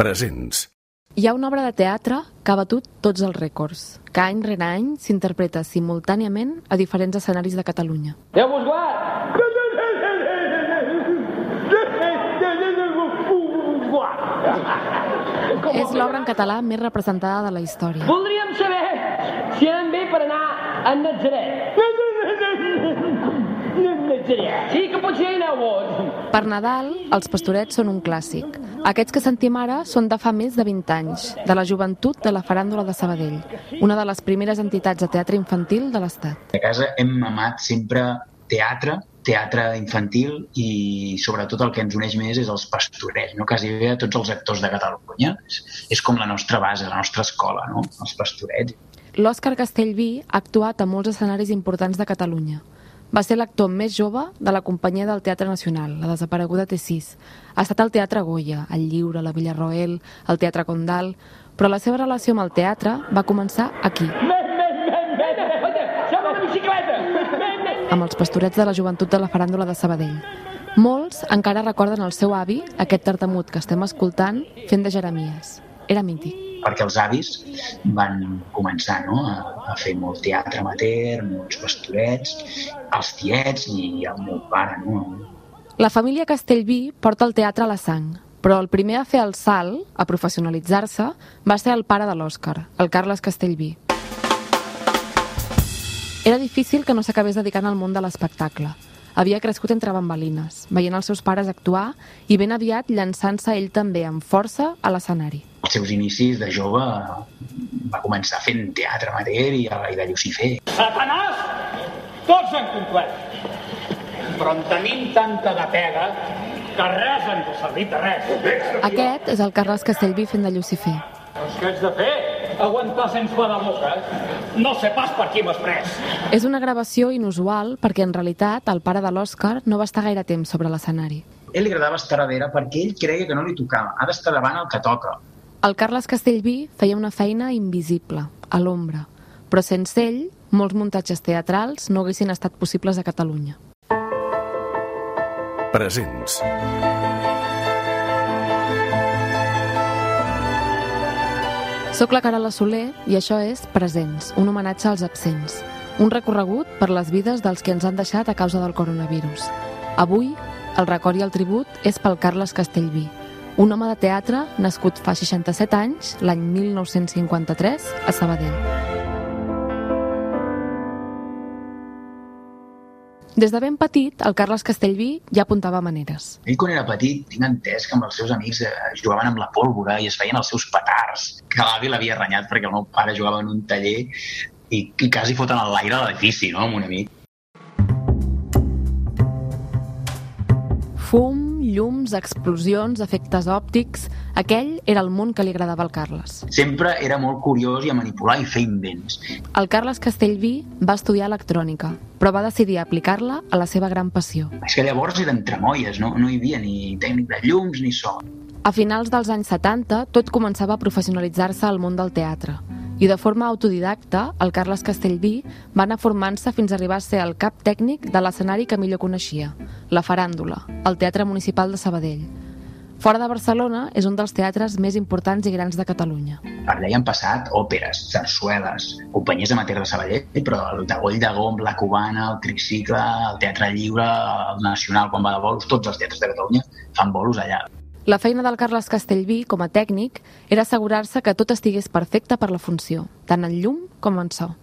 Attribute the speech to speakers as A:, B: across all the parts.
A: Presents.
B: Hi ha una obra de teatre que ha batut tots els rècords, que any rere any s'interpreta simultàniament a diferents escenaris de Catalunya.
C: Déu vos guard!
B: És l'obra en català més representada de la història.
C: Voldríem saber si anem bé per anar a Nazaret. Nazaret. Sí, que potser hi aneu vos.
B: Per Nadal, els pastorets són un clàssic. Aquests que sentim ara són de fa més de 20 anys, de la joventut de la Faràndula de Sabadell, una de les primeres entitats de teatre infantil de l'Estat.
D: A casa hem amat sempre teatre, teatre infantil i sobretot el que ens uneix més és els pastorets, no? quasi bé a tots els actors de Catalunya. És, és com la nostra base, la nostra escola, no? els pastorets.
B: L'Òscar Castellví ha actuat a molts escenaris importants de Catalunya. Va ser l'actor més jove de la companyia del Teatre Nacional, la desapareguda T6. Ha estat al Teatre Goya, el Lliure, la Villarroel, el Teatre Condal, però la seva relació amb el teatre va començar aquí,
C: a
B: amb els pastorets de la joventut de la faràndula de Sabadell. Molts encara recorden el seu avi, aquest tartamut que estem escoltant, fent de Jeremies. Era mític.
D: perquè els avis van començar no? a, a fer molt teatre amateur, molts pastorets, els tiets i el meu pare. No?
B: La família Castellví porta el teatre a la sang, però el primer a fer el salt, a professionalitzar-se, va ser el pare de l'Òscar, el Carles Castellví. Era difícil que no s'acabés dedicant al món de l'espectacle. Havia crescut entre bambalines, veient els seus pares actuar i ben aviat llançant-se ell també amb força a l'escenari.
D: Els seus inicis de jove va començar fent teatre amateur i, i de Lucifer.
E: Satanàs, tots han complert. Però en tenim tanta de pega que res ens ha servit de res.
B: Aquest és el Carles Castellví fent de Lucifer.
E: Doncs què haig de fer? Aguantar sense la boca? No sé pas per qui m'has pres.
B: És una gravació inusual perquè en realitat el pare de l'Òscar no va estar gaire temps sobre l'escenari.
D: A ell li agradava estar darrere perquè ell creia que no li tocava. Ha d'estar davant el que toca.
B: El Carles Castellví feia una feina invisible, a l'ombra, però sense ell, molts muntatges teatrals no haguessin estat possibles a Catalunya.
A: Presents.
B: Soc la Carola Soler i això és Presents, un homenatge als absents. Un recorregut per les vides dels que ens han deixat a causa del coronavirus. Avui, el record i el tribut és pel Carles Castellví, un home de teatre nascut fa 67 anys, l'any 1953, a Sabadell. Des de ben petit, el Carles Castellví ja apuntava maneres.
D: Ell, quan era petit, tinc entès que amb els seus amics eh, jugaven amb la pólvora i es feien els seus petards, que l'avi l'havia renyat perquè el meu pare jugava en un taller i, i quasi foten a l'aire l'edifici, no?, amb un amic.
B: Fum, llums, explosions, efectes òptics... Aquell era el món que li agradava al Carles.
D: Sempre era molt curiós i a manipular i fer invents.
B: El Carles Castellví va estudiar electrònica, però va decidir aplicar-la a la seva gran passió.
D: És que llavors eren tremoies, no, no hi havia ni tècnic de llums ni so.
B: A finals dels anys 70, tot començava a professionalitzar-se al món del teatre. I de forma autodidacta, el Carles Castellví va anar formant-se fins a arribar a ser el cap tècnic de l'escenari que millor coneixia, la Faràndula, el Teatre Municipal de Sabadell. Fora de Barcelona, és un dels teatres més importants i grans de Catalunya.
D: Per allà hi han passat òperes, sarsueles, companyies amateurs de Sabadell, però el de Goll de Gom, la Cubana, el Tricicle, el Teatre Lliure, el Nacional, quan va de bolos, tots els teatres de Catalunya fan bolos allà.
B: La feina del Carles Castellví, com a tècnic, era assegurar-se que tot estigués perfecte per la funció, tant en llum com en so.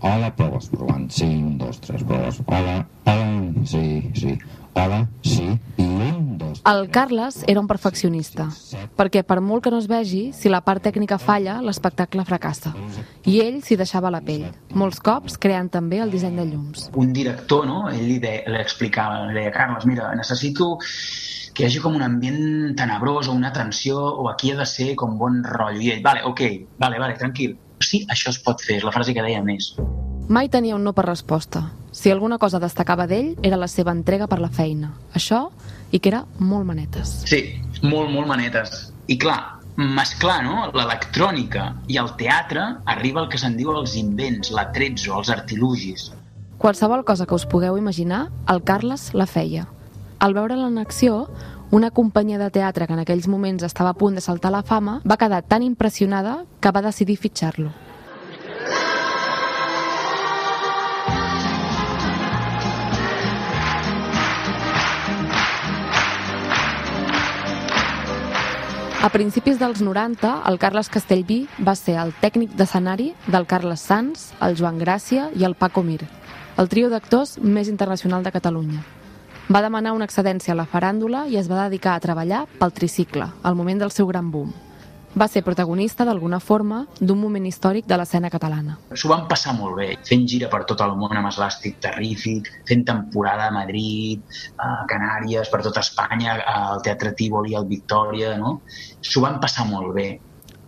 F: Hola, proves, provant. Sí, un, dos, tres, proves. Hola, hola, sí, sí. Hola, sí.
B: El Carles era un perfeccionista, perquè per molt que no es vegi, si la part tècnica falla, l'espectacle fracassa. I ell s'hi deixava la pell, molts cops creant també el disseny de llums.
D: Un director, no?, ell li, de, li explicava, li deia, Carles, mira, necessito que hi hagi com un ambient tenebrós o una tensió o aquí ha de ser com bon rotllo. I ell, vale, ok, vale, vale, tranquil. Sí, això es pot fer, és la frase que deia més.
B: Mai tenia un no per resposta. Si alguna cosa destacava d'ell, era la seva entrega per la feina. Això, i que era molt manetes.
D: Sí, molt, molt manetes. I clar, mesclar no? l'electrònica i el teatre arriba el que se'n diu els invents, l'atrezzo, els artilugis.
B: Qualsevol cosa que us pugueu imaginar, el Carles la feia. Al veure'l en acció, una companyia de teatre que en aquells moments estava a punt de saltar la fama, va quedar tan impressionada que va decidir fitxar-lo. A principis dels 90, el Carles Castellví va ser el tècnic d'escenari del Carles Sans, el Joan Gràcia i el Paco Mir, el trio d'actors més internacional de Catalunya. Va demanar una excedència a la faràndula i es va dedicar a treballar pel tricicle, al moment del seu gran boom va ser protagonista d'alguna forma d'un moment històric de l'escena catalana.
D: S'ho van passar molt bé, fent gira per tot el món amb Eslàstic Terrífic, fent temporada a Madrid, a Canàries, per tot Espanya, al Teatre Tívoli, al Victòria, no? S'ho van passar molt bé.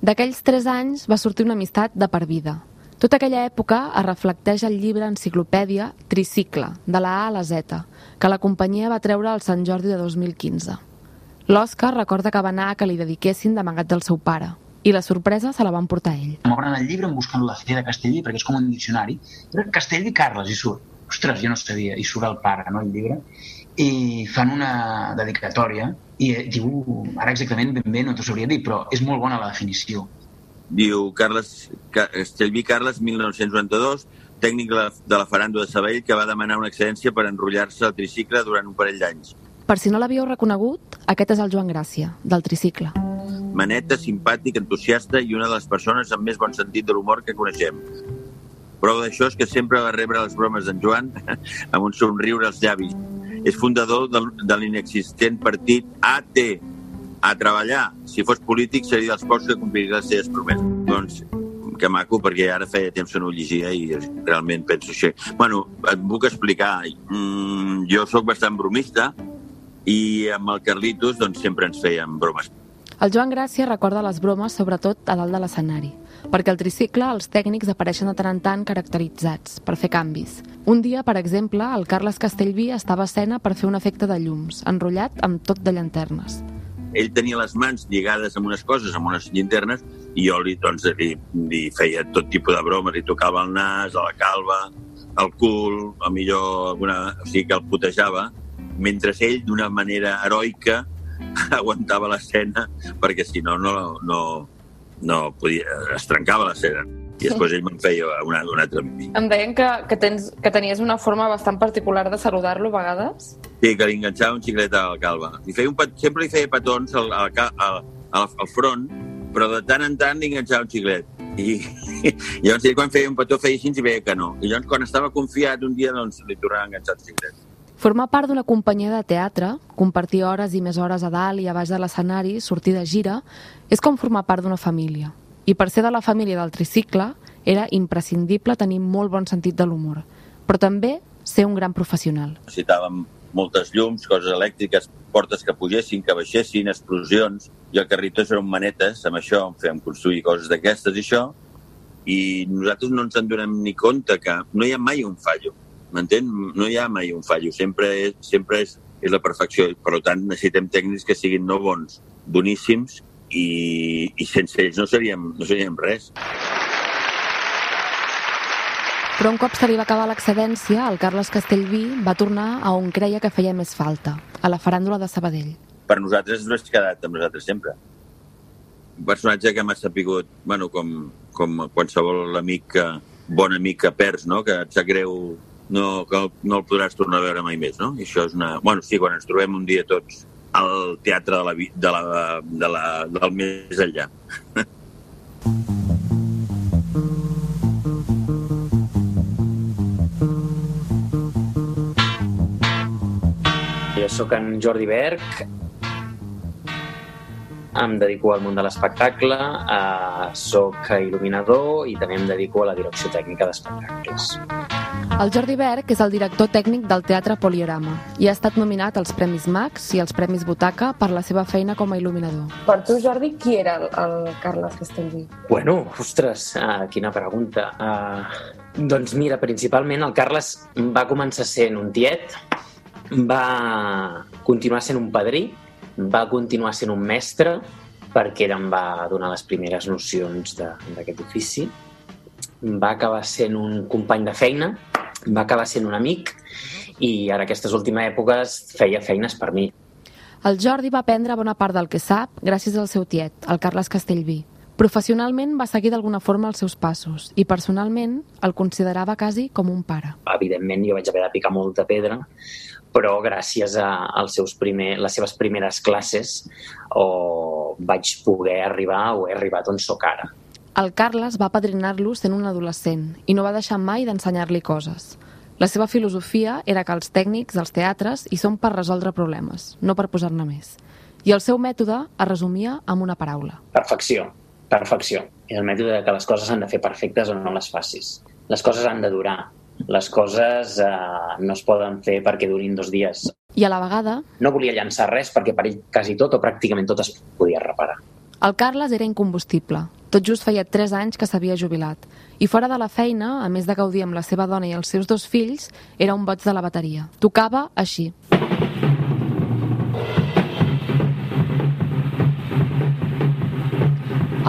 B: D'aquells tres anys va sortir una amistat de per vida. Tota aquella època es reflecteix el llibre enciclopèdia Tricicle, de la A a la Z, que la companyia va treure al Sant Jordi de 2015. L'Òscar recorda que va anar a que li dediquessin d'amagat del seu pare i la sorpresa se la van portar ell.
D: M'obren el llibre buscant la C de Castellví perquè és com un diccionari. Però Castellví Carles i surt. Ostres, jo no sabia. I surt el pare, no, el llibre. I fan una dedicatòria i eh, diu, ara exactament ben bé no t'ho sabria dir, però és molt bona la definició.
A: Diu Carles, Castellví Carles, 1992, tècnic de la faràndula de Sabell, que va demanar una excedència per enrotllar-se al tricicle durant un parell d'anys.
B: Per si no l'havíeu reconegut, aquest és el Joan Gràcia, del tricicle.
A: Maneta, simpàtic, entusiasta i una de les persones amb més bon sentit de l'humor que coneixem. Prova d'això és que sempre va rebre les bromes d'en Joan amb un somriure als llavis. És fundador de, de l'inexistent partit AT, a treballar. Si fos polític seria dels pocs que compliria les seves promeses. Doncs que maco, perquè ara feia temps que no ho llegia i realment penso així. Bueno, et puc explicar. Mm, jo sóc bastant bromista, i amb el Carlitos doncs, sempre ens fèiem bromes.
B: El Joan Gràcia recorda les bromes sobretot a dalt de l'escenari, perquè al tricicle els tècnics apareixen de tant en tant caracteritzats, per fer canvis. Un dia, per exemple, el Carles Castellví estava a escena per fer un efecte de llums, enrotllat amb tot de llanternes.
A: Ell tenia les mans lligades amb unes coses, amb unes llanternes, i jo li, doncs, li, li feia tot tipus de bromes, li tocava el nas, a la calva, el cul, a millor alguna... O sigui que el putejava, mentre ell, d'una manera heroica, aguantava l'escena, perquè si no, no, no, no podia, es trencava l'escena. I després ell me'n feia una, una altra.
B: Em deien que, que, tens, que tenies una forma bastant particular de saludar-lo a vegades?
A: Sí, que li enganxava un xiclet a la calva. Li feia un sempre li feia petons al, al, al, al, al front, però de tant en tant li enganxava un xiclet. I, i llavors ell quan feia un petó feia així i veia que no. I llavors quan estava confiat un dia doncs li tornava a enganxar el xiclet.
B: Formar part d'una companyia de teatre, compartir hores i més hores a dalt i a baix de l'escenari, sortir de gira, és com formar part d'una família. I per ser de la família del tricicle, era imprescindible tenir molt bon sentit de l'humor, però també ser un gran professional.
A: Necessitàvem moltes llums, coses elèctriques, portes que pugessin, que baixessin, explosions, i el Carritos eren manetes, amb això en fèiem construir coses d'aquestes i això, i nosaltres no ens en donem ni compte que no hi ha mai un fallo M'entén? No hi ha mai un fallo, sempre és, sempre és, és la perfecció. Per tant, necessitem tècnics que siguin no bons, boníssims, i, i sense ells no seríem, no seríem res.
B: Però un cop se li va acabar l'excedència, el Carles Castellví va tornar a on creia que feia més falta, a la faràndula de Sabadell.
A: Per nosaltres no has quedat amb nosaltres sempre. Un personatge que m'ha sapigut, bueno, com, com qualsevol amic que, bon amic que perds, no? que et sap greu no, que no el podràs tornar a veure mai més, no? I això és una... Bueno, sí, quan ens trobem un dia tots al teatre de la, de la, de la, del més enllà.
G: Jo sóc en Jordi Berg, em dedico al món de l'espectacle, eh, sóc il·luminador i també em dedico a la direcció tècnica d'espectacles.
B: El Jordi Berg és el director tècnic del Teatre Poliorama i ha estat nominat als Premis Max i als Premis Butaca per la seva feina com a il·luminador.
H: Per tu, Jordi, qui era el, el Carles Castellví?
G: Bueno, ostres, uh, quina pregunta. Uh, doncs mira, principalment el Carles va començar sent un tiet, va continuar sent un padrí, va continuar sent un mestre, perquè ell em va donar les primeres nocions d'aquest ofici, va acabar sent un company de feina, va acabar sent un amic i ara aquestes últimes èpoques feia feines per mi.
B: El Jordi va aprendre bona part del que sap gràcies al seu tiet, el Carles Castellví. Professionalment va seguir d'alguna forma els seus passos i personalment el considerava quasi com un pare.
G: Evidentment, jo vaig haver de picar molta pedra, però gràcies a als seus primer, les seves primeres classes o vaig poder arribar o he arribat on sóc ara.
B: El Carles va padrinar-lo sent un adolescent i no va deixar mai d'ensenyar-li coses. La seva filosofia era que els tècnics dels teatres hi són per resoldre problemes, no per posar-ne més. I el seu mètode es resumia amb una paraula.
G: Perfecció. Perfecció. És el mètode de que les coses han de fer perfectes o no les facis. Les coses han de durar. Les coses eh, no es poden fer perquè durin dos dies.
B: I a la vegada,
G: No volia llançar res perquè per ell quasi tot o pràcticament tot es podia reparar.
B: el Carles era incombustible. Tot just feia 3 anys que s'havia jubilat. I fora de la feina, a més de gaudir amb la seva dona i els seus dos fills, era un boig de la bateria. Tocava així.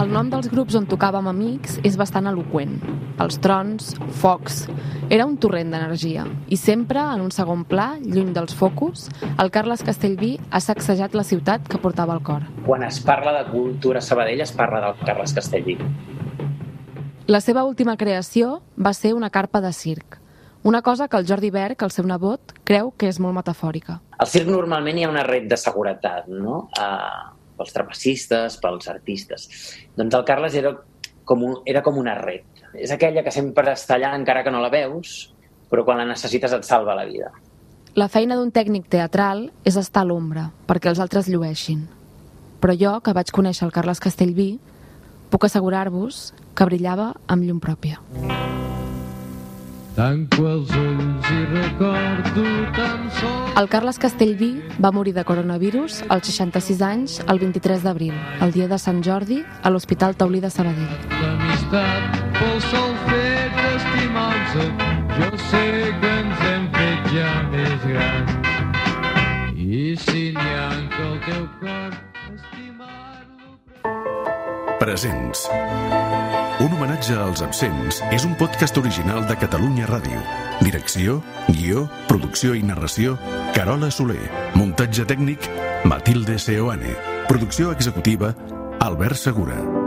B: El nom dels grups on tocava amb amics és bastant eloqüent. Els trons, focs... Era un torrent d'energia. I sempre, en un segon pla, lluny dels focus, el Carles Castellví ha sacsejat la ciutat que portava al cor.
G: Quan es parla de cultura Sabadell es parla del Carles Castellví.
B: La seva última creació va ser una carpa de circ. Una cosa que el Jordi Berg, el seu nebot, creu que és molt metafòrica.
G: Al circ normalment hi ha una red de seguretat, no? Uh, pels trapecistes, pels artistes. Doncs el Carles era com, un, era com una red. És aquella que sempre està allà encara que no la veus, però quan la necessites et salva la vida.
B: La feina d'un tècnic teatral és estar a l'ombra, perquè els altres llueixin. Però jo, que vaig conèixer el Carles Castellví, puc assegurar-vos que brillava amb llum pròpia.
I: Tanco els ulls i recordo tan sols
B: El Carles Castellví va morir de coronavirus als 66 anys el 23 d'abril, el dia de Sant Jordi, a l'Hospital Taulí de Sabadell.
I: l'amistat pel sol fet d'estimar-nos. Jo sé que ens hem fet ja més grans. I si n'hi ha que el teu cor estimar-lo...
J: Presents. Un homenatge als absents és un podcast original de Catalunya Ràdio. Direcció, guió, producció i narració, Carola Soler. Muntatge tècnic, Matilde Seoane. Producció executiva, Albert Segura.